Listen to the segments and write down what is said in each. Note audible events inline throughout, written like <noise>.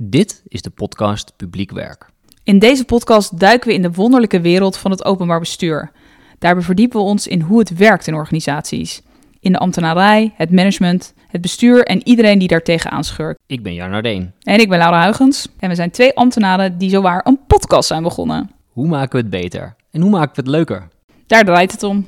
Dit is de podcast Publiek Werk. In deze podcast duiken we in de wonderlijke wereld van het openbaar bestuur. Daarbij verdiepen we ons in hoe het werkt in organisaties. In de ambtenarij, het management, het bestuur en iedereen die daar tegenaan schurkt. Ik ben Jan Ardeen. En ik ben Laura Huigens. En we zijn twee ambtenaren die zowaar een podcast zijn begonnen. Hoe maken we het beter? En hoe maken we het leuker? Daar draait het om.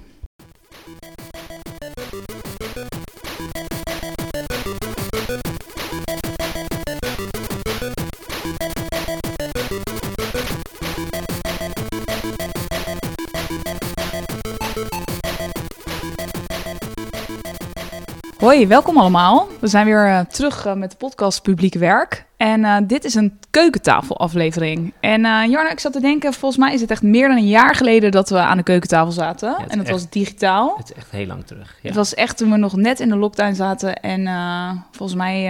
Hoi, welkom allemaal. We zijn weer uh, terug uh, met de podcast Publiek Werk. En uh, dit is een keukentafelaflevering. En Jarno, ik zat te denken, volgens mij is het echt meer dan een jaar geleden dat we aan de keukentafel zaten. Ja, en dat was digitaal. Het is echt heel lang terug. Ja. Het was echt toen we nog net in de lockdown zaten en volgens mij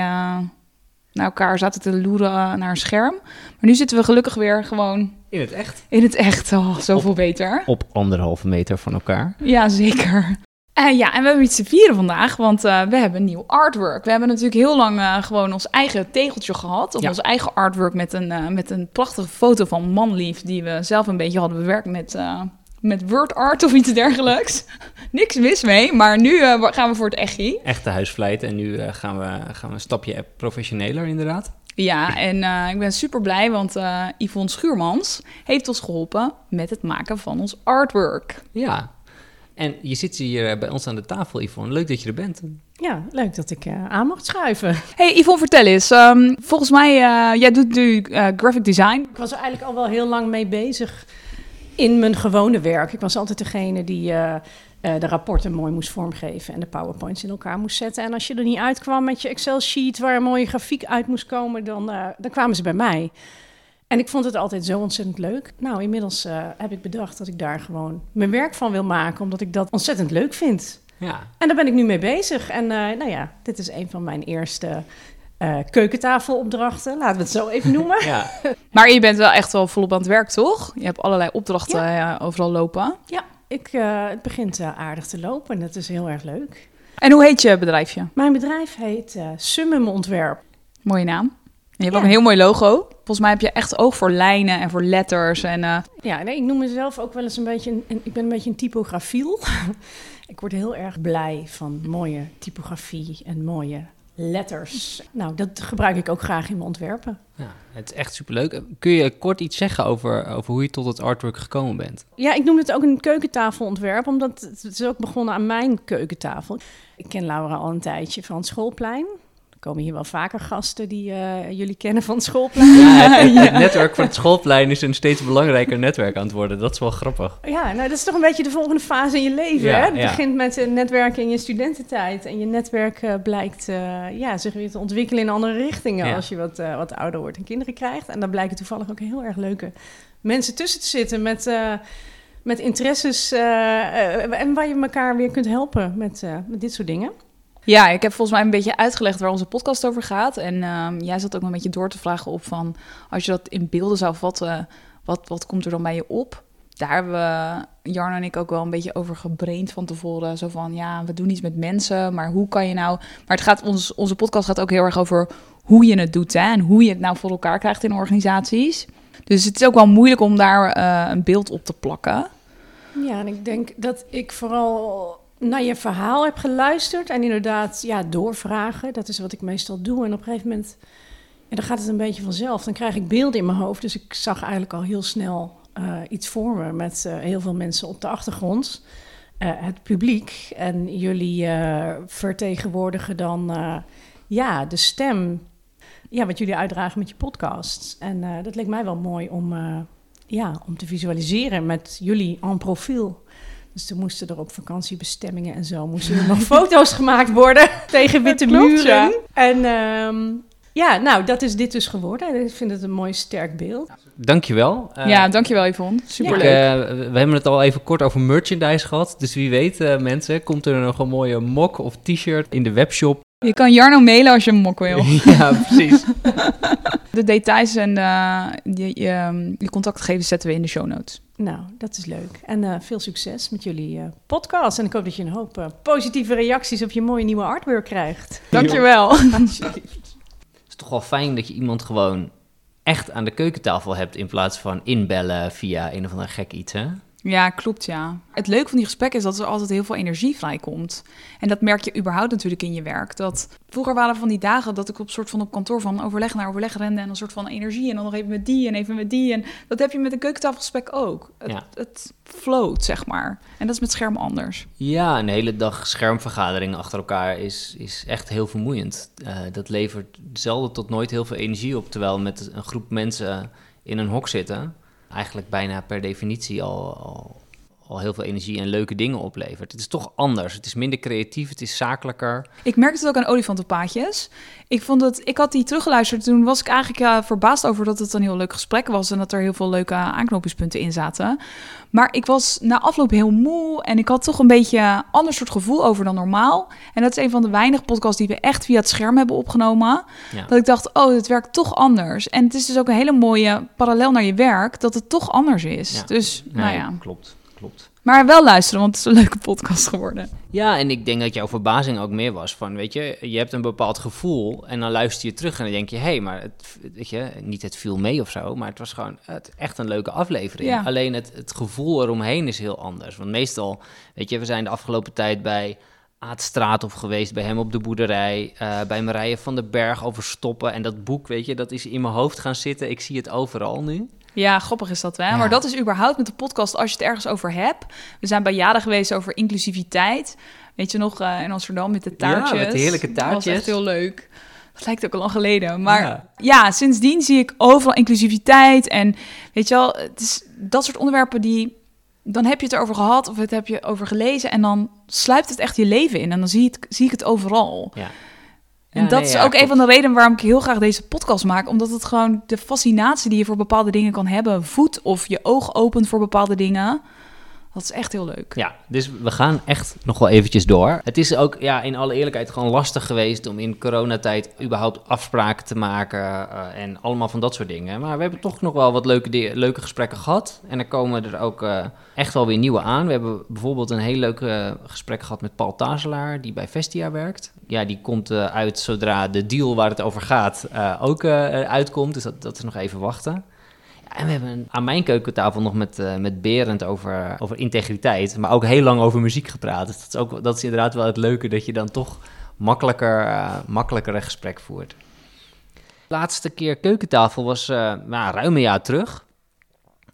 naar elkaar zaten te loeren naar een scherm. Maar nu zitten we gelukkig weer gewoon... In het echt? In het echt, oh, zoveel op, beter. Op anderhalve meter van elkaar. Ja, zeker. Uh, ja, en we hebben iets te vieren vandaag, want uh, we hebben nieuw artwork. We hebben natuurlijk heel lang uh, gewoon ons eigen tegeltje gehad. Of ja. ons eigen artwork met een, met een prachtige foto van Manlief... die we zelf een beetje hadden bewerkt met, met word art of iets dergelijks. <laughs> Niks mis mee, maar nu gaan we voor het echi. Echte huisvlijt en nu gaan, we, gaan we een stapje professioneler inderdaad. Ja, en ik ben super blij, want Yvonne Schuurmans heeft ons geholpen... met het maken van ons artwork. Ja, en je zit hier bij ons aan de tafel, Yvonne. Leuk dat je er bent. Ja, leuk dat ik uh, aan mocht schuiven. Hey Yvonne, vertel eens. Um, volgens mij, uh, jij doet nu uh, graphic design. Ik was er eigenlijk al wel heel lang mee bezig in mijn gewone werk. Ik was altijd degene die de rapporten mooi moest vormgeven en de powerpoints in elkaar moest zetten. En als je er niet uitkwam met je Excel-sheet waar een mooie grafiek uit moest komen, dan, dan kwamen ze bij mij. En ik vond het altijd zo ontzettend leuk. Nou, inmiddels uh, heb ik bedacht dat ik daar gewoon mijn werk van wil maken, omdat ik dat ontzettend leuk vind. Ja. En daar ben ik nu mee bezig. En uh, nou ja, dit is een van mijn eerste uh, keukentafelopdrachten, laten we het zo even <laughs> noemen. ja. Maar je bent wel echt wel volop aan het werk, toch? Je hebt allerlei opdrachten ja. overal lopen. Ja, ik, het begint aardig te lopen en dat is heel erg leuk. En hoe heet je bedrijfje? Mijn bedrijf heet Summum Ontwerp. Mooie naam. Je hebt ja. ook een heel mooi logo. Volgens mij heb je echt oog voor lijnen en voor letters. En, uh... Ja, nee, ik noem mezelf ook wel eens een beetje... Een, een, ik ben een beetje een typografiel. <laughs> ik word heel erg blij van mooie typografie en mooie letters. Nou, dat gebruik ik ook graag in mijn ontwerpen. Ja, het is echt superleuk. Kun je kort iets zeggen over, over hoe je tot het artwork gekomen bent? Ja, ik noem het ook een keukentafelontwerp, omdat het is ook begonnen aan mijn keukentafel. Ik ken Laura al een tijdje van het schoolplein komen hier wel vaker gasten die uh, jullie kennen van het schoolplein. Ja, het, <laughs> netwerk van het schoolplein is een steeds belangrijker netwerk aan het worden. Dat is wel grappig. Ja, nou dat is toch een beetje de volgende fase in je leven. Ja, hè? Het begint met een netwerk in je studententijd. En je netwerk uh, blijkt uh, ja, zich weer te ontwikkelen in andere richtingen als je wat, wat ouder wordt en kinderen krijgt. En daar blijken toevallig ook heel erg leuke mensen tussen te zitten met met interesses en waar je elkaar weer kunt helpen met, met dit soort dingen. Ja, ik heb volgens mij een beetje uitgelegd waar onze podcast over gaat. En uh, jij zat ook een beetje door te vragen op van... als je dat in beelden zou vatten, wat, wat komt er dan bij je op? Daar hebben we, Jarno en ik, ook wel een beetje over gebraind van tevoren. Zo van, ja, we doen iets met mensen, maar hoe kan je nou... Maar het gaat, ons, onze podcast gaat ook heel erg over hoe je het doet... Hè, en hoe je het nou voor elkaar krijgt in organisaties. Dus het is ook wel moeilijk om daar uh, een beeld op te plakken. Ja, en ik denk dat ik vooral naar je verhaal heb geluisterd en inderdaad ja, doorvragen. Dat is wat ik meestal doe. En op een gegeven moment ja, dan gaat het een beetje vanzelf. Dan krijg ik beelden in mijn hoofd. Dus ik zag eigenlijk al heel snel uh, iets voor me met uh, heel veel mensen op de achtergrond. Uh, het publiek. En jullie vertegenwoordigen dan ja, de stem. Ja, wat jullie uitdragen met je podcast. En dat leek mij wel mooi om, ja, om te visualiseren met jullie en profiel. Dus er moesten er op vakantiebestemmingen en zo moesten er <laughs> nog foto's gemaakt worden <laughs> tegen witte klopt, muren. ja. En um, ja, nou, dat is dit dus geworden. Ik vind het een mooi sterk beeld. Dankjewel. Uh, ja, dankjewel Yvonne. Superleuk. Ik, uh, we hebben het al even kort over merchandise gehad. Dus wie weet, uh, mensen, komt er nog een mooie mok of t-shirt in de webshop. Je kan Jarno mailen als je een mok wil. <laughs> ja, precies. De details en uh, je, je, je contactgegevens zetten we in de show notes. Nou, dat is leuk. En uh, veel succes met jullie uh, podcast. En ik hoop dat je een hoop positieve reacties op je mooie nieuwe artwork krijgt. Dankjewel. <laughs> is toch wel fijn dat je iemand gewoon echt aan de keukentafel hebt in plaats van inbellen via een of ander gek iets, hè? Ja, klopt ja. Het leuke van die gesprekken is dat er altijd heel veel energie vrijkomt. En dat merk je überhaupt natuurlijk in je werk. Dat vroeger waren er van die dagen dat ik op soort van op kantoor van overleg naar overleg rende en een soort van energie en dan nog even met die en even met die en dat heb je met een keukentafelgesprek ook. Het, Ja. het float zeg maar. En dat is met schermen anders. Ja, een hele dag schermvergaderingen achter elkaar is, is echt heel vermoeiend. Eh, dat levert zelden tot nooit heel veel energie op, terwijl met een groep mensen in een hok zitten, eigenlijk bijna per definitie al, al, al heel veel energie en leuke dingen oplevert. Het is toch anders. Het is minder creatief, het is zakelijker. Ik merkte het ook aan olifantenpaadjes. Ik vond het, ik had die teruggeluisterd. Toen was ik eigenlijk verbaasd over dat het een heel leuk gesprek was en dat er heel veel leuke aanknopingspunten in zaten. Maar ik was na afloop heel moe en ik had toch een beetje een ander soort gevoel over dan normaal. En dat is een van de weinige podcasts die we echt via het scherm hebben opgenomen. Ja. Dat ik dacht, oh, het werkt toch anders. En het is dus ook een hele mooie parallel naar je werk, dat het toch anders is. Ja. Dus, nou ja. Klopt, klopt. Maar wel luisteren, want het is een leuke podcast geworden. Ja, en ik denk dat jouw verbazing ook meer was van, weet je, je hebt een bepaald gevoel en dan luister je terug en dan denk je, hé, hey, maar het, weet je, niet het viel mee of zo, maar het was gewoon het, echt een leuke aflevering. Ja. Alleen het, het gevoel eromheen is heel anders. Want meestal, weet je, we zijn de afgelopen tijd bij Aad Straathof geweest, bij hem op de boerderij, eh, bij Marije van den Berg over stoppen en dat boek, weet je, dat is in mijn hoofd gaan zitten. Ik zie het overal nu. Ja, grappig is dat wel. Ja. Maar dat is überhaupt met de podcast als je het ergens over hebt. We zijn bij Jaren geweest over inclusiviteit. Weet je nog, eh, in Amsterdam met de taartjes. met de heerlijke Dat was taartjes. echt heel leuk. Dat lijkt ook al lang geleden. Maar Ja. ja. sindsdien zie ik overal inclusiviteit. En weet je wel, het is dat soort onderwerpen die... Dan heb je het erover gehad of het heb je over gelezen... en dan sluipt het echt je leven in. En dan zie, het, zie ik het overal. Ja. En Ja, dat nee, is ja, ook een klopt. van de redenen waarom ik heel graag deze podcast maak. Omdat het gewoon de fascinatie die je voor bepaalde dingen kan hebben, voedt of je oog opent voor bepaalde dingen. Dat is echt heel leuk. Ja, dus we gaan echt nog wel eventjes door. Het is ook ja, in alle eerlijkheid gewoon lastig geweest om in coronatijd überhaupt afspraken te maken eh, en allemaal van dat soort dingen. Maar we hebben toch nog wel wat leuke, leuke gesprekken gehad. En er komen er ook eh, echt wel weer nieuwe aan. We hebben bijvoorbeeld een heel leuk eh, gesprek gehad met Paul Tazelaar, die bij Vestia werkt. Ja, die komt uit zodra de deal waar het over gaat ook uitkomt. Dus dat, dat is nog even wachten. Ja, en we hebben aan mijn keukentafel nog met, eh, met Berend over, over integriteit, maar ook heel lang over muziek gepraat. Dus dat is, ook, dat is inderdaad wel het leuke, dat je dan toch makkelijker, eh, makkelijker een gesprek voert. Laatste keer keukentafel was eh nou, ruim een jaar terug.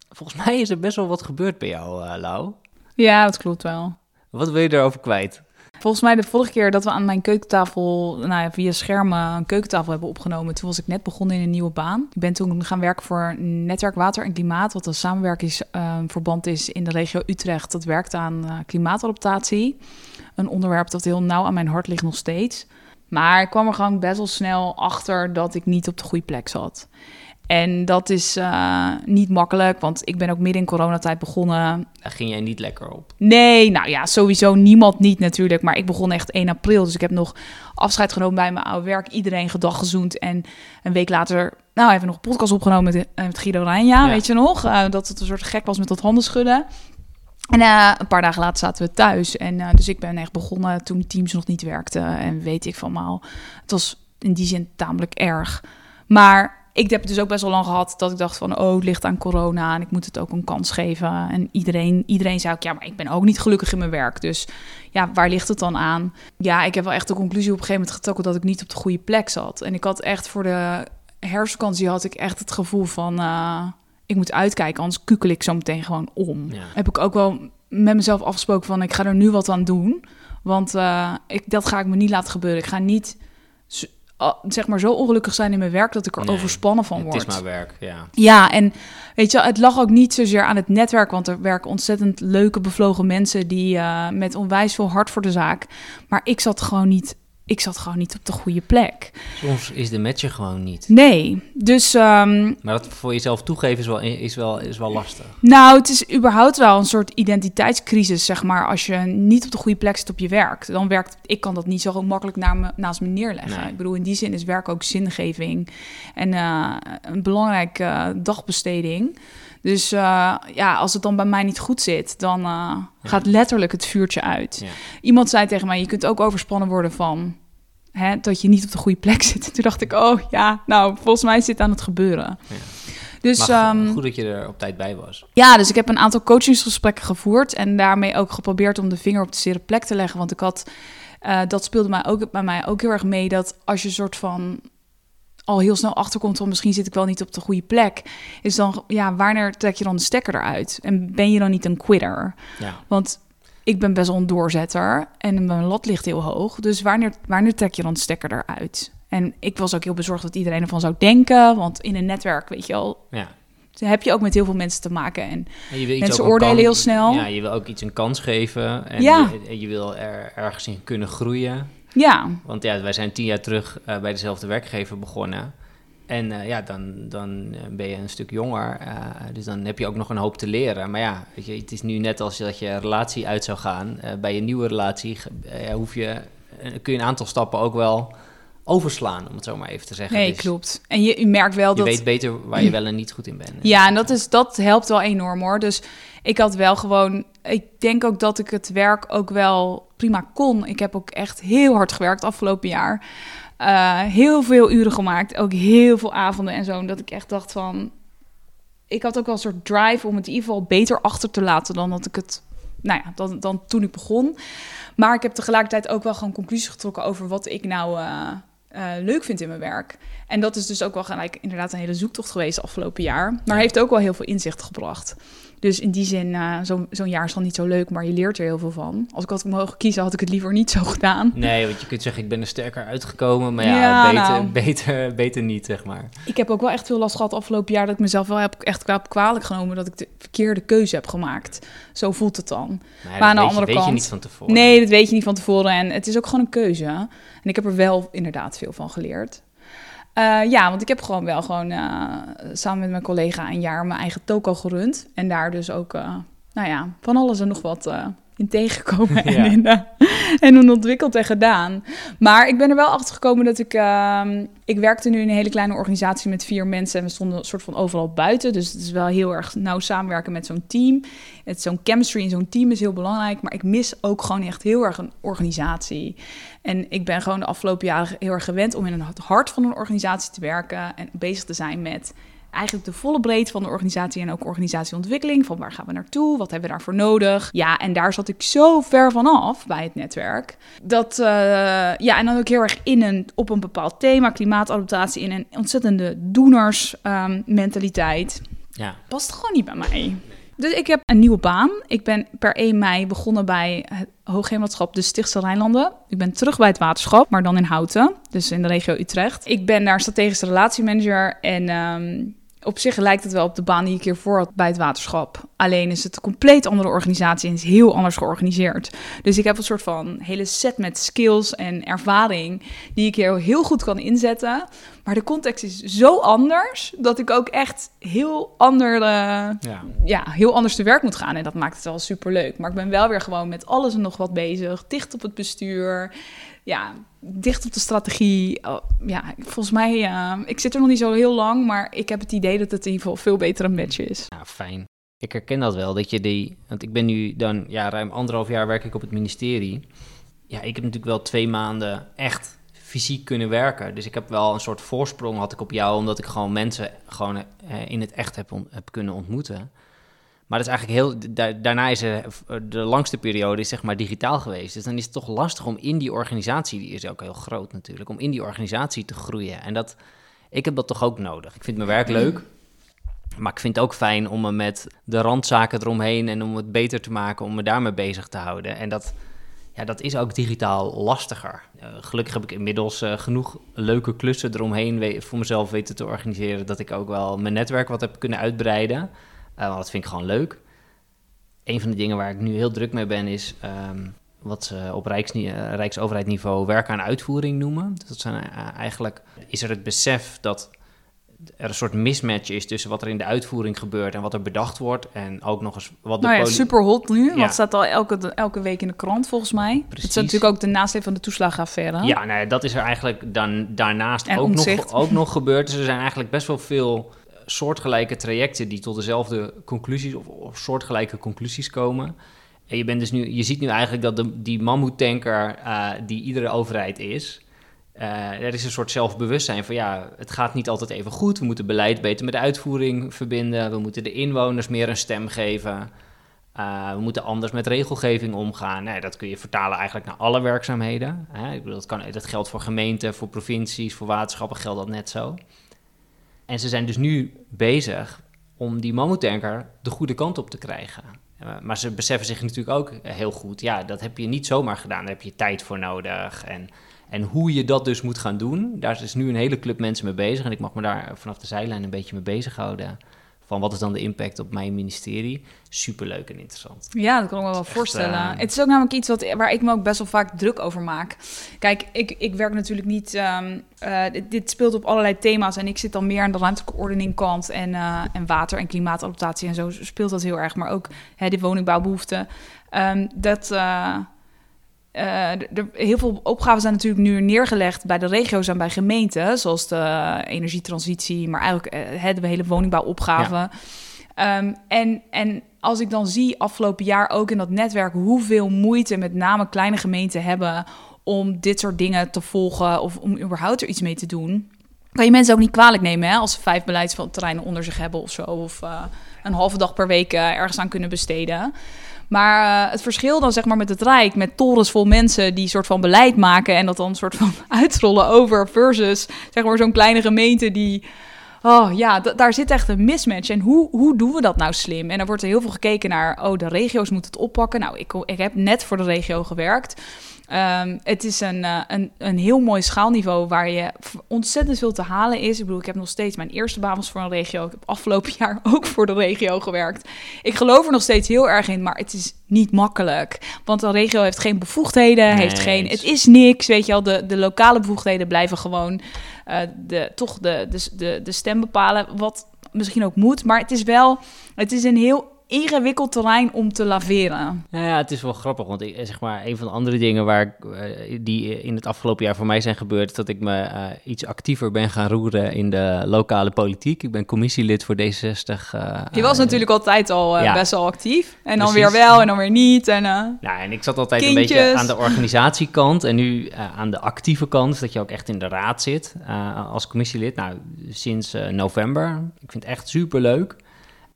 Volgens mij is er best wel wat gebeurd bij jou, Lau. Ja, dat klopt wel. Wat wil je erover kwijt? Volgens mij de vorige keer dat we aan mijn keukentafel, nou ja, via schermen een keukentafel hebben opgenomen, toen was ik net begonnen in een nieuwe baan. Ik ben toen gaan werken voor Netwerk Water en Klimaat, wat een samenwerkingsverband is in de regio Utrecht. Dat werkt aan eh, klimaatadaptatie. Een onderwerp dat heel nauw aan mijn hart ligt nog steeds. Maar ik kwam er gewoon best wel snel achter dat ik niet op de goede plek zat. En dat is eh, niet makkelijk, want ik ben ook midden in coronatijd begonnen. Daar ging jij niet lekker op. Nee, nou ja, sowieso niemand niet natuurlijk. Maar ik begon echt 1 april. Dus ik heb nog afscheid genomen bij mijn oude werk. Iedereen gedag gezoend. En een week later, nou, even nog een podcast opgenomen met, eh, met Guido Rijnja. Ja. Weet je nog? Eh, dat het een soort gek was met dat handen schudden. En een paar dagen later zaten we thuis. En dus ik ben echt begonnen toen Teams nog niet werkte. En weet ik van maal. Het was in die zin tamelijk erg. Maar ik heb het dus ook best wel lang gehad dat ik dacht van... oh, het ligt aan corona en ik moet het ook een kans geven. En iedereen, iedereen zei ook, ja, maar ik ben ook niet gelukkig in mijn werk. Dus ja, waar ligt het dan aan? Ja, ik heb wel echt de conclusie op een gegeven moment getrokken... dat ik niet op de goede plek zat. En ik had echt voor de herfstvakantie had ik echt het gevoel van... eh, ik moet uitkijken, anders kukel ik zo meteen gewoon om. Ja. Heb ik ook wel met mezelf afgesproken van... ik ga er nu wat aan doen. Want eh, ik, dat ga ik me niet laten gebeuren. Ik ga niet zeg maar zo ongelukkig zijn in mijn werk... dat ik er Nee, overspannen van Het word. is maar werk, ja. Ja, en weet je, het lag ook niet zozeer aan het netwerk, want er werken ontzettend leuke, bevlogen mensen die eh, met onwijs veel hart voor de zaak. Maar ik zat gewoon niet, ik zat gewoon niet op de goede plek. Soms is de match er gewoon niet. Nee, dus ehm, Maar dat voor jezelf toegeven is wel, is wel, is wel lastig. nou, het is überhaupt wel een soort identiteitscrisis, zeg maar, als je niet op de goede plek zit op je werk. Dan werkt, ik kan dat niet zo makkelijk me, naast me neerleggen. Nee. Ik bedoel, in die zin is werk ook zingeving en eh, een belangrijke eh, dagbesteding. Dus eh, ja, als het dan bij mij niet goed zit, dan eh, gaat letterlijk het vuurtje uit. Ja. Iemand zei tegen mij, je kunt ook overspannen worden van hè, dat je niet op de goede plek <laughs> zit. Toen dacht ik, oh ja, nou, volgens mij dit aan het gebeuren. Ja. Dus ehm, goed dat je er op tijd bij was. ja, dus ik heb een aantal coachingsgesprekken gevoerd en daarmee ook geprobeerd om de vinger op de zere plek te leggen. Want ik had, eh, dat speelde mij ook, bij mij ook heel erg mee, dat als je soort van al heel snel achterkomt van misschien zit ik wel niet op de goede plek, is dan, ja, wanneer trek je dan de stekker eruit? En ben je dan niet een quitter? Ja. Want ik ben best wel een doorzetter en mijn lat ligt heel hoog. Dus wanneer, wanneer trek je dan de stekker eruit? En ik was ook heel bezorgd dat iedereen ervan zou denken. Want in een netwerk, weet je wel, ja. heb je ook met heel veel mensen te maken. En En je wil iets Mensen oordelen heel snel. Ja, je wil ook iets een kans geven. En Ja. je wil er ergens in kunnen groeien. Ja, Want ja, wij zijn tien jaar terug eh, bij dezelfde werkgever begonnen. En eh, ja, dan, dan eh, ben je een stuk jonger. dus dan heb je ook nog een hoop te leren. Maar ja, weet je, het is nu net als dat je relatie uit zou gaan. Bij een nieuwe relatie hoef je, kun je een aantal stappen ook wel overslaan, om het zo maar even te zeggen. nee, Dus klopt. En je, je merkt wel Je dat... weet beter waar je <clears throat> wel en niet goed in bent. Ja, en dat, is, dat helpt wel enorm hoor. Dus ik had wel gewoon... Ik denk ook dat ik het werk ook wel prima kon. Ik heb ook echt heel hard gewerkt afgelopen jaar. Eh, heel veel uren gemaakt. Ook heel veel avonden en zo. Dat ik echt dacht van... Ik had ook wel een soort drive om het in ieder geval beter achter te laten... dan dat ik het... Nou ja, dan, dan toen ik begon. Maar ik heb tegelijkertijd ook wel gewoon conclusies getrokken... over wat ik nou... eh, eh, leuk vind in mijn werk. En dat is dus ook wel gelijk inderdaad een hele zoektocht geweest afgelopen jaar. Maar heeft ook wel heel veel inzicht gebracht. Dus in die zin, eh, zo'n jaar is dan niet zo leuk, maar je leert er heel veel van. Als ik had mogen kiezen, had ik het liever niet zo gedaan. Nee, want je kunt zeggen, ik ben er sterker uitgekomen. Maar ja, Ja, beter, nou. beter, beter niet, zeg maar. Ik heb ook wel echt veel last gehad afgelopen jaar... dat ik mezelf wel heb echt kwalijk genomen... dat ik de verkeerde keuze heb gemaakt. Zo voelt het dan. Maar aan de dat weet je- andere weet je niet van tevoren. Nee, dat weet je niet van tevoren. En het is ook gewoon een keuze. En ik heb er wel inderdaad veel van geleerd. Eh, ja, want ik heb gewoon wel gewoon eh, samen met mijn collega een jaar mijn eigen toko gerund. En daar dus ook, eh, nou ja, van alles en nog wat in tegengekomen <laughs> en, Ja. in, eh, en in ontwikkeld en gedaan. Maar ik ben er wel achter gekomen dat ik... ehm, ik werkte nu in een hele kleine organisatie met vier mensen... en we stonden een soort van overal buiten. Dus het is wel heel erg nauw samenwerken met zo'n team. Het, zo'n chemistry in zo'n team is heel belangrijk. Maar ik mis ook gewoon echt heel erg een organisatie. En ik ben gewoon de afgelopen jaren heel erg gewend... om in het hart van een organisatie te werken... en bezig te zijn met eigenlijk de volle breedte van de organisatie en ook organisatieontwikkeling. Van waar gaan we naartoe? Wat hebben we daarvoor nodig? Ja, en daar zat ik zo ver vanaf bij het netwerk. Dat, eh, ja, en dan ook heel erg in een, op een bepaald thema, klimaatadaptatie, in een ontzettende doenersmentaliteit. Ja, Past gewoon niet bij mij. Dus ik heb een nieuwe baan. Ik ben per 1 mei begonnen bij het Hoogheemraadschap de Stichtse Rijnlanden. Ik ben terug bij het waterschap, maar dan in Houten, dus in de regio Utrecht. Ik ben daar strategische relatiemanager en ehm, op zich lijkt het wel op de baan die ik hiervoor had bij het waterschap. Alleen is het een compleet andere organisatie en is heel anders georganiseerd. Dus ik heb een soort van hele set met skills en ervaring die ik hier heel goed kan inzetten. Maar de context is zo anders dat ik ook echt heel ander, eh, ja. ja, heel anders te werk moet gaan. En dat maakt het wel super leuk. Maar ik ben wel weer gewoon met alles en nog wat bezig. Dicht op het bestuur. Ja, dicht op de strategie. Oh, ja, volgens mij, ik zit er nog niet zo heel lang, maar ik heb het idee dat het in ieder geval veel beter een match is. Ja, fijn. Ik herken dat wel, dat je die... Want ik ben nu dan, ja, ruim anderhalf jaar werk ik op het ministerie. Ja, ik heb natuurlijk wel twee maanden echt fysiek kunnen werken. Dus ik heb wel een soort voorsprong had ik op jou, omdat ik gewoon mensen gewoon eh, in het echt heb, heb kunnen ontmoeten. Maar dat is eigenlijk heel... da- daarna is er, de langste periode is zeg maar digitaal geweest. Dus dan is het toch lastig om in die organisatie, die is ook heel groot natuurlijk, om in die organisatie te groeien. En dat... Ik heb dat toch ook nodig. Ik vind mijn werk leuk. Maar ik vind het ook fijn om me met de randzaken eromheen en om het beter te maken, om me daarmee bezig te houden. En dat, ja, dat is ook digitaal lastiger. Eh, gelukkig heb ik inmiddels eh, genoeg leuke klussen eromheen voor mezelf weten te organiseren, dat ik ook wel mijn netwerk wat heb kunnen uitbreiden. Eh, want dat vind ik gewoon leuk. Een van de dingen waar ik nu heel druk mee ben, is ehm, wat ze op Rijksni- eh, Rijksoverheidniveau werk aan uitvoering noemen. Dus dat zijn eh, eigenlijk, is er het besef dat er een soort mismatch is tussen wat er in de uitvoering gebeurt en wat er bedacht wordt. En ook nog eens wat de Nou ja, poli- super hot nu. Want Ja. het staat al elke, elke week in de krant volgens mij. Het Precies. is natuurlijk ook de nasleep van de toeslagenaffaire. Ja, nou ja, dat is er eigenlijk dan, daarnaast En ook nog, ook nog gebeurd. Dus er zijn eigenlijk best wel veel soortgelijke trajecten die tot dezelfde conclusies of, soortgelijke conclusies komen. En je, bent dus nu, je ziet nu eigenlijk dat de, die mammoetanker eh, die iedere overheid is, eh, er is een soort zelfbewustzijn van ja, het gaat niet altijd even goed. We moeten beleid beter met de uitvoering verbinden. We moeten de inwoners meer een stem geven. Uh, we moeten anders met regelgeving omgaan. Nee, dat kun je vertalen eigenlijk naar alle werkzaamheden. Hè? Dat, kan, dat geldt voor gemeenten, voor provincies, voor waterschappen geldt dat net zo. En ze zijn dus nu bezig om die mammoetanker de goede kant op te krijgen. Uh, maar ze beseffen zich natuurlijk ook heel goed, ja, dat heb je niet zomaar gedaan. Daar heb je tijd voor nodig. En, en hoe je dat dus moet gaan doen, daar is nu een hele club mensen mee bezig. En ik mag me daar vanaf de zijlijn een beetje mee bezighouden van wat is dan de impact op mijn ministerie. Superleuk en interessant. Ja, dat kan ik me wel voorstellen. Uh, het is ook namelijk iets wat, waar ik me ook best wel vaak druk over maak. Kijk, ik, ik werk natuurlijk niet... Um, uh, dit, dit, speelt op allerlei thema's en ik zit dan meer aan de ruimtelijke ordening kant en, uh, en water- en klimaatadaptatie en zo speelt dat heel erg. Maar ook hè, de woningbouwbehoeften. Um, dat uh, er, heel veel opgaven zijn natuurlijk nu neergelegd bij de regio's en bij gemeenten, zoals de energietransitie, maar eigenlijk uh, de hele woningbouwopgave. Ja. Um, en, en als ik dan zie afgelopen jaar ook in dat netwerk hoeveel moeite met name kleine gemeenten hebben om dit soort dingen te volgen of om überhaupt er iets mee te doen, kan je mensen ook niet kwalijk nemen hè, als ze vijf beleidsterreinen onder zich hebben of zo, of uh, een halve dag per week ergens aan kunnen besteden. Maar uh, het verschil dan zeg maar met het Rijk, met torens vol mensen die soort van beleid maken en dat dan soort van <laughs> uitrollen over, versus zeg maar zo'n kleine gemeente die. Oh ja, daar zit echt een mismatch. En hoe, hoe doen we dat nou slim? En er wordt er heel veel gekeken naar, oh, de regio's moeten het oppakken. Nou, ik, ik heb net voor de regio gewerkt. Um, het is een, uh, een, een heel mooi schaalniveau waar je ontzettend veel te halen is. Ik bedoel, ik heb nog steeds mijn eerste baan was voor een regio. Ik heb afgelopen <laughs> jaar ook voor de regio gewerkt. Ik geloof er nog steeds heel erg in, maar het is niet makkelijk. Want een regio heeft geen bevoegdheden, nee, heeft geen, het is niks. Weet je al, de, de lokale bevoegdheden blijven gewoon uh, de, toch de, de, de, de stem bepalen. Wat misschien ook moet, maar het is wel, het is een heel ingewikkeld terrein om te laveren. Nou ja, het is wel grappig, want ik, zeg maar, een van de andere dingen waar, uh, die in het afgelopen jaar voor mij zijn gebeurd, is dat ik me uh, iets actiever ben gaan roeren in de lokale politiek. Ik ben commissielid voor D66. Uh, Je was natuurlijk altijd al ja, best wel actief. En dan precies. weer wel en dan weer niet. En, nou, en ik zat altijd kindjes. een beetje aan de organisatiekant en nu aan de actieve kant, dat je ook echt in de raad zit als commissielid. Nou, sinds november. Ik vind het echt super leuk.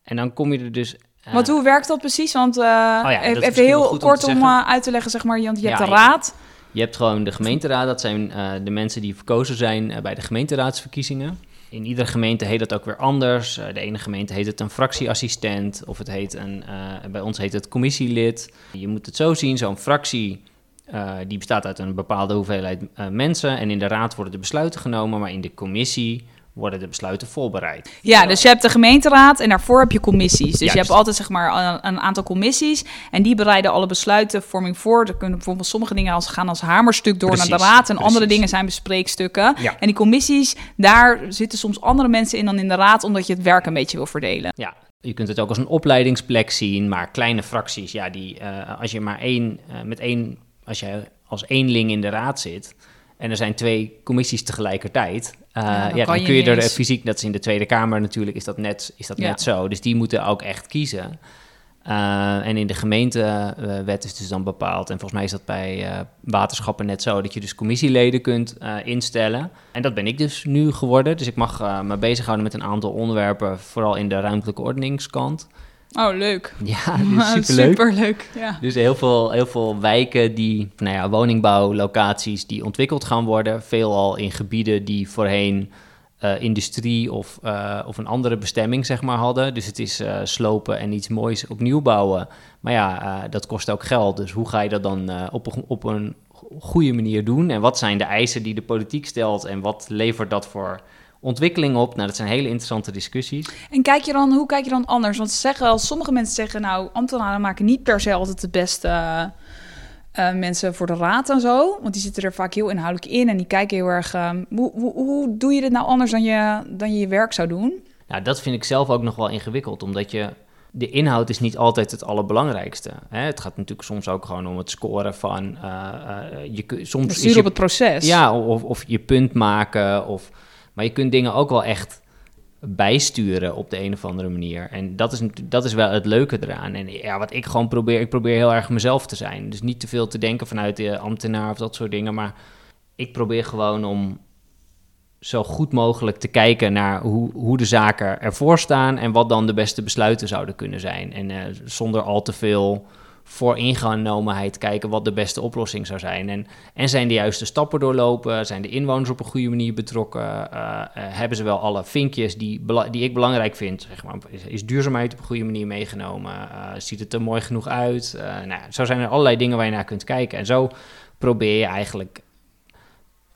En dan kom je er dus want hoe werkt dat precies? Want uh, oh ja, even heel kort om, om uit te leggen, zeg maar, want je hebt ja, de raad. Je, hebt gewoon de gemeenteraad, dat zijn uh, de mensen die verkozen zijn uh, bij de gemeenteraadsverkiezingen. In iedere gemeente heet dat ook weer anders. de ene gemeente heet het een fractieassistent of het heet een, bij ons heet het commissielid. Je moet het zo zien, zo'n fractie die bestaat uit een bepaalde hoeveelheid mensen en in de raad worden de besluiten genomen, maar in de commissie worden de besluiten voorbereid. Ja, dus je hebt de gemeenteraad en daarvoor heb je commissies. Dus Juist. je hebt altijd zeg maar een, aantal commissies en die bereiden alle besluitenvorming voor. Er kunnen bijvoorbeeld sommige dingen als gaan als hamerstuk door Precies. naar de raad en Precies. andere dingen zijn bespreekstukken. Ja. En die commissies, daar zitten soms andere mensen in dan in de raad, omdat je het werk een beetje wil verdelen. Ja, je kunt het ook als een opleidingsplek zien, maar kleine fracties, ja, die uh, als je maar één uh, met één, als je als eenling in de raad zit en er zijn twee commissies tegelijkertijd, uh, ja, dan, ja, dan kun je, er fysiek, dat is in de Tweede Kamer natuurlijk, is dat net, is dat ja. net zo. Dus die moeten ook echt kiezen. Uh, en in de gemeentewet is dus dan bepaald, en volgens mij is dat bij uh, waterschappen net zo, dat je dus commissieleden kunt instellen. En dat ben ik dus nu geworden. Dus ik mag me bezighouden met een aantal onderwerpen, vooral in de ruimtelijke ordeningskant. Oh, leuk. Ja, <laughs> dus <laughs> superleuk. superleuk ja. Dus heel veel, heel veel wijken die, nou ja, woningbouwlocaties die ontwikkeld gaan worden. Veelal in gebieden die voorheen uh, industrie of, uh, of een andere bestemming, zeg maar, hadden. Dus het is uh, slopen en iets moois opnieuw bouwen. Maar ja, dat kost ook geld. Dus hoe ga je dat dan op, op een goede manier doen? En wat zijn de eisen die de politiek stelt? En wat levert dat voor ontwikkeling op. Nou, dat zijn hele interessante discussies. En kijk je dan, hoe kijk je dan anders? Want ze zeggen wel, sommige mensen zeggen, nou, ambtenaren maken niet per se altijd de beste uh, mensen voor de raad en zo. Want die zitten er vaak heel inhoudelijk in en die kijken heel erg. Um, hoe, hoe, hoe, doe je dit nou anders dan je, dan je je werk zou doen? Nou, dat vind ik zelf ook nog wel ingewikkeld, omdat je de inhoud is niet altijd het allerbelangrijkste. Hè? Het gaat natuurlijk soms ook gewoon om het scoren van... Uh, je, soms je, op het proces. Ja, of, of je punt maken of... Maar je kunt dingen ook wel echt bijsturen op de een of andere manier. En dat is, dat is wel het leuke eraan. En ja, wat ik gewoon probeer, ik probeer heel erg mezelf te zijn. Dus niet te veel te denken vanuit de ambtenaar of dat soort dingen, maar ik probeer gewoon om zo goed mogelijk te kijken naar hoe, hoe de zaken ervoor staan en wat dan de beste besluiten zouden kunnen zijn. En eh, zonder al te veel vooringenomenheid kijken wat de beste oplossing zou zijn. En, en zijn de juiste stappen doorlopen? Zijn de inwoners op een goede manier betrokken? Uh, uh, hebben ze wel alle vinkjes die, die ik belangrijk vind? Zeg maar, is, duurzaamheid op een goede manier meegenomen? Uh, ziet het er mooi genoeg uit? nou, zo zijn er allerlei dingen waar je naar kunt kijken. En zo probeer je eigenlijk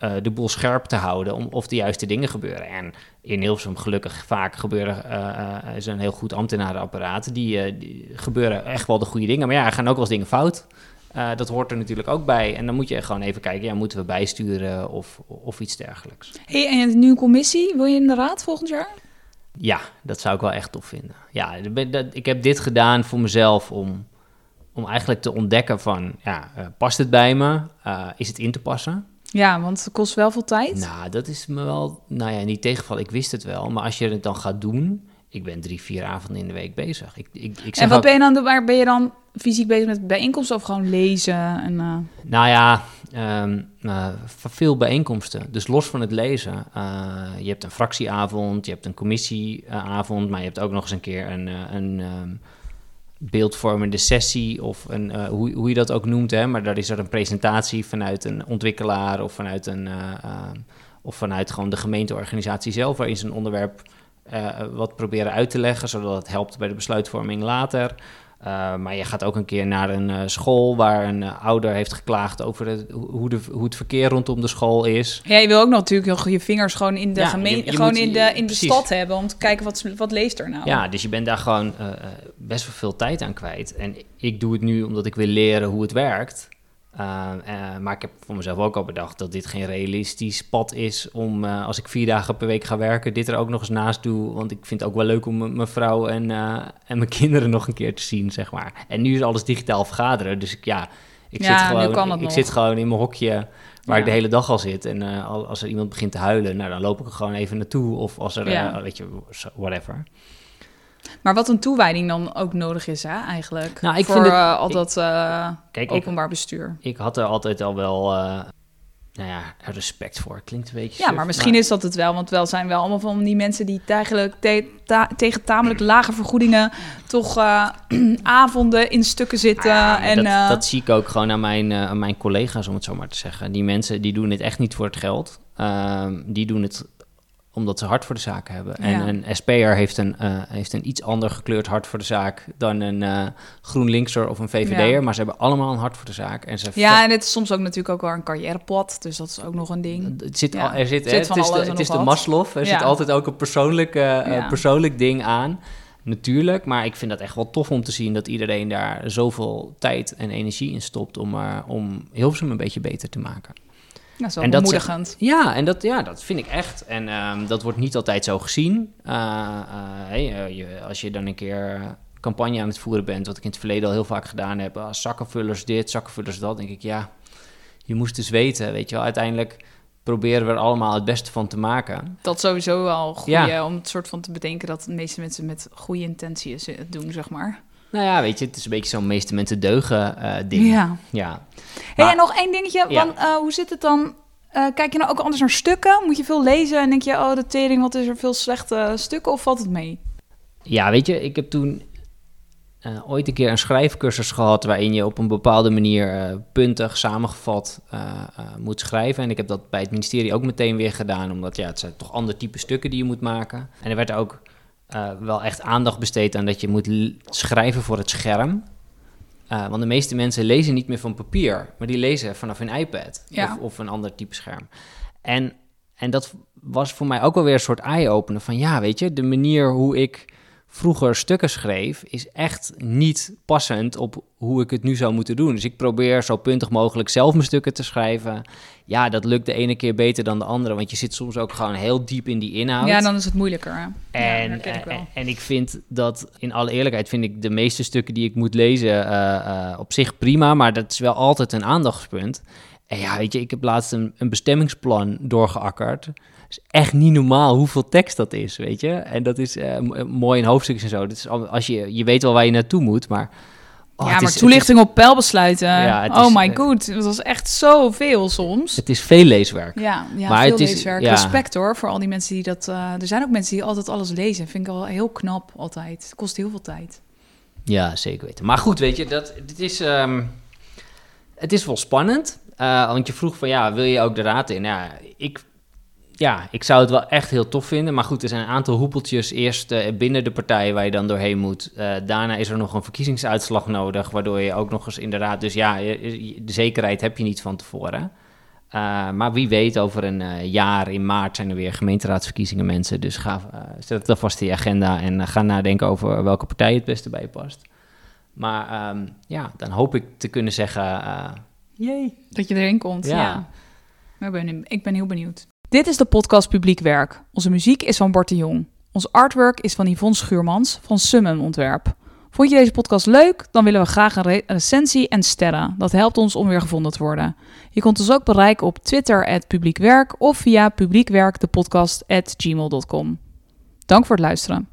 uh, de boel scherp te houden om of de juiste dingen gebeuren. En in Hilversum gelukkig vaak gebeuren, uh, is een heel goed ambtenarenapparaat, die, die, gebeuren echt wel de goede dingen. Maar ja, er gaan ook wel eens dingen fout. dat hoort er natuurlijk ook bij. En dan moet je gewoon even kijken, ja, moeten we bijsturen of, of iets dergelijks. Hey, en je hebt nu een commissie, wil je in de raad volgend jaar? Ja, dat zou ik wel echt tof vinden. Ja, ik heb dit gedaan voor mezelf om, om eigenlijk te ontdekken van, ja, past het bij me? is het in te passen? Ja, want het kost wel veel tijd. Nou, dat is me wel, nou ja, niet tegenval. Ik wist het wel, maar als je het dan gaat doen, ik ben drie, vier avonden in de week bezig. Ik, ik, ik en wat ben je dan, waar ben je dan fysiek bezig met bijeenkomsten of gewoon lezen? En, uh... Nou ja, um, uh, veel bijeenkomsten. Dus los van het lezen. Uh, je hebt een fractieavond, je hebt een commissieavond, maar je hebt ook nog eens een keer een, een um, beeldvormende sessie of een, uh, hoe, hoe je dat ook noemt. Hè, maar daar is er een presentatie vanuit een ontwikkelaar of vanuit, een, uh, uh, of vanuit gewoon de gemeenteorganisatie zelf, waarin ze een onderwerp wat proberen uit te leggen, zodat het helpt bij de besluitvorming later. Uh, maar je gaat ook een keer naar een uh, school waar een uh, ouder heeft geklaagd over het, hoe, de, hoe het verkeer rondom de school is. Ja, je wil ook natuurlijk je vingers gewoon in de, ja, gemeente, gewoon moet, in de, in de stad hebben om te kijken wat, wat leeft er nou. Ja, dus je bent daar gewoon best wel veel tijd aan kwijt. En ik doe het nu omdat ik wil leren hoe het werkt. Uh, uh, maar ik heb voor mezelf ook al bedacht dat dit geen realistisch pad is om uh, als ik vier dagen per week ga werken, dit er ook nog eens naast doe. Want ik vind het ook wel leuk om mijn vrouw en, en mijn <laughs> kinderen nog een keer te zien, zeg maar. En nu is alles digitaal vergaderen, dus ik, ja, ik, ja, zit, gewoon, ik, zit gewoon in mijn hokje waar ja. ik de hele dag al zit. En als er iemand begint te huilen, nou, dan loop ik er gewoon even naartoe. Of als er, ja. weet je, whatever. Maar wat een toewijding dan ook nodig is, hè, eigenlijk. Nou, ik voor vind het, uh, al dat uh, kijk, openbaar ik, bestuur. Ik had er altijd al wel uh, nou ja, respect voor. Klinkt een beetje. Ja, maar misschien maar... is dat het wel. Want wel zijn wel allemaal van die mensen die eigenlijk te, ta, tegen tamelijk lage vergoedingen toch <clears throat> avonden in stukken zitten. En, dat, dat, zie ik ook gewoon aan mijn, aan mijn collega's, om het zo maar te zeggen. Die mensen die doen het echt niet voor het geld. Ehm, die doen het omdat ze hart voor de zaak hebben. En Ja. een SP'er heeft een, eh, heeft een iets ander gekleurd hart voor de zaak dan een eh GroenLinkser of een VVD'er. Ja. Maar ze hebben allemaal een hart voor de zaak. En ze Ja, en het is soms ook natuurlijk ook wel een carrièrepad. Dus dat is ook nog een ding. Het zit, Ja. er zit, het is de, het is de. Maslow. Er zit altijd ook een persoonlijk, eh, persoonlijk ding aan. Natuurlijk, maar ik vind dat echt wel tof om te zien dat iedereen daar zoveel tijd en energie in stopt om, uh, om Hilversum een beetje beter te maken. Dat is wel En dat- bemoedigend. Ja, en dat, ja, dat vind ik echt. En ehm, dat wordt niet altijd zo gezien. Eh, eh, eh, je, als je dan een keer campagne aan het voeren bent, wat ik in het verleden al heel vaak gedaan heb, ah, zakkenvullers dit, zakkenvullers dat, denk ik, ja, je moest dus weten, weet je wel. Uiteindelijk proberen we er allemaal het beste van te maken. Dat is sowieso wel goed Ja. om het soort van te bedenken dat de meeste mensen met goede intenties het doen, zeg maar. Nou ja, weet je, het is een beetje zo'n meeste mensen deugen eh, ding. Ja. ja. Hey, Maar- en nog één dingetje. Ja. Want, eh, hoe zit het dan? Eh, kijk je nou ook anders naar stukken? Moet je veel lezen en denk je, oh, de tering, wat is er veel slechte stukken? Of valt het mee? Ja, weet je, ik heb toen eh, ooit een keer een schrijfcursus gehad waarin je op een bepaalde manier puntig samengevat moet schrijven. En ik heb dat bij het ministerie ook meteen weer gedaan, omdat ja, het zijn toch ander type stukken die je moet maken. En er werd ook wel echt aandacht besteed aan dat je moet schrijven voor het scherm. Eh, want de meeste mensen lezen niet meer van papier, maar die lezen vanaf hun iPad Ja. of, of een ander type scherm. En, en dat was voor mij ook alweer een soort eye-opener van ja, weet je, de manier hoe ik vroeger stukken schreef is echt niet passend op hoe ik het nu zou moeten doen. Dus ik probeer zo puntig mogelijk zelf mijn stukken te schrijven. Ja, dat lukt de ene keer beter dan de andere, want je zit soms ook gewoon heel diep in die inhoud. Ja, dan is het moeilijker. Hè? En, ik en, en ik vind dat, in alle eerlijkheid, vind ik de meeste stukken die ik moet lezen eh, eh, op zich prima, maar dat is wel altijd een aandachtspunt. En ja, weet je, ik heb laatst een, een bestemmingsplan doorgeakkerd. Is echt niet normaal hoeveel tekst dat is, weet je. En dat is eh, m- mooi in hoofdstukjes en zo. Dat is, al- als je, je weet wel waar je naartoe moet, maar Oh, ja, maar is- toelichting op pijlbesluiten. Ja, oh is, my eh, god, het was echt zoveel soms. Het is veel leeswerk. Ja, ja Maar veel het is- leeswerk. Respect hoor, voor al die mensen die dat... eh, er zijn ook mensen die altijd alles lezen. Vind ik wel heel knap altijd. Het kost heel veel tijd. Ja, zeker weten. Maar goed, weet je, dat, dit is, ehm, het is wel spannend. Eh, want je vroeg van, ja, wil je ook de raad in? Ja ik, ja, ik zou het wel echt heel tof vinden. Maar goed, er zijn een aantal hoepeltjes. Eerst eh, binnen de partij waar je dan doorheen moet. Eh, daarna is er nog een verkiezingsuitslag nodig, waardoor je ook nog eens in de raad... Dus ja, je- je- de zekerheid heb je niet van tevoren. Eh, maar wie weet, over een eh, jaar in maart zijn er weer gemeenteraadsverkiezingen, mensen. Dus ga, zet het alvast in je agenda en ga nadenken over welke partij het beste bij je past. Maar ehm, ja, dan hoop ik te kunnen zeggen... eh jee. Dat je erin komt, ja. Ja. Ik, ben, ik ben heel benieuwd. Dit is de podcast Publiek Werk. Onze muziek is van Bart de Jong. Ons artwork is van Yvonne Schuurmans van Summon Ontwerp. Vond je deze podcast leuk? Dan willen we graag een re- recensie en sterren. Dat helpt ons om weer gevonden te worden. Je kunt ons ook bereiken op Twitter @publiekwerk of via publiekwerkdepodcast@gmail.com. Dank voor het luisteren.